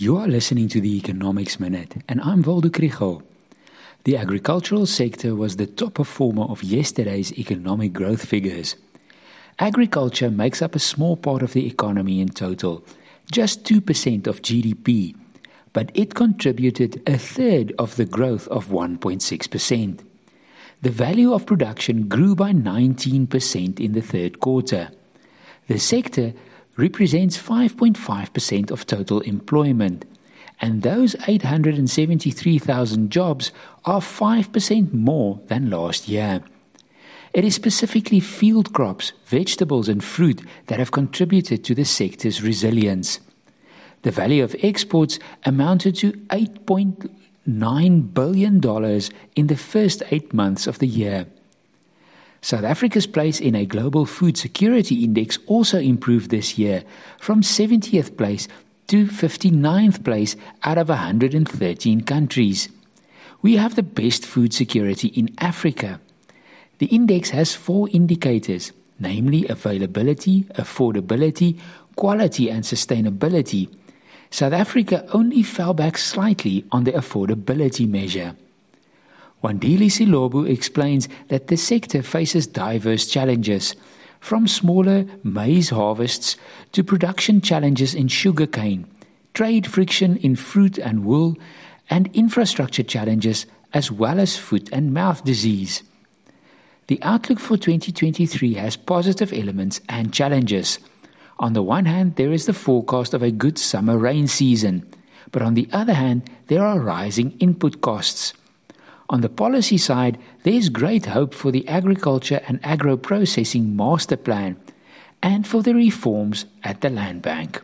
You are listening to the Economics Minute, and I'm Waldo Krugell. The agricultural sector was the top performer of yesterday's economic growth figures. Agriculture makes up a small part of the economy in total, just 2% of GDP, but it contributed a third of the growth of 1.6%. The value of production grew by 19% in the third quarter. The sector represents 5.5% of total employment, and those 873,000 jobs are 5% more than last year. It is specifically field crops, vegetables, and fruit that have contributed to the sector's resilience. The value of exports amounted to $8.9 billion in the first eight months of the year. South Africa's place in a global food security index also improved this year from 70th place to 59th place out of 113 countries. We have the best food security in Africa. The index has four indicators, namely availability, affordability, quality, and sustainability. South Africa only fell back slightly on the affordability measure. Wandile Sihlobo explains that the sector faces diverse challenges, from smaller maize harvests to production challenges in sugarcane, trade friction in fruit and wool, and infrastructure challenges as well as foot and mouth disease. The outlook for 2023 has positive elements and challenges. On the one hand, there is the forecast of a good summer rain season, but on the other hand, there are rising input costs. On the policy side, there is great hope for the agriculture and agro processing master plan and for the reforms at the land bank.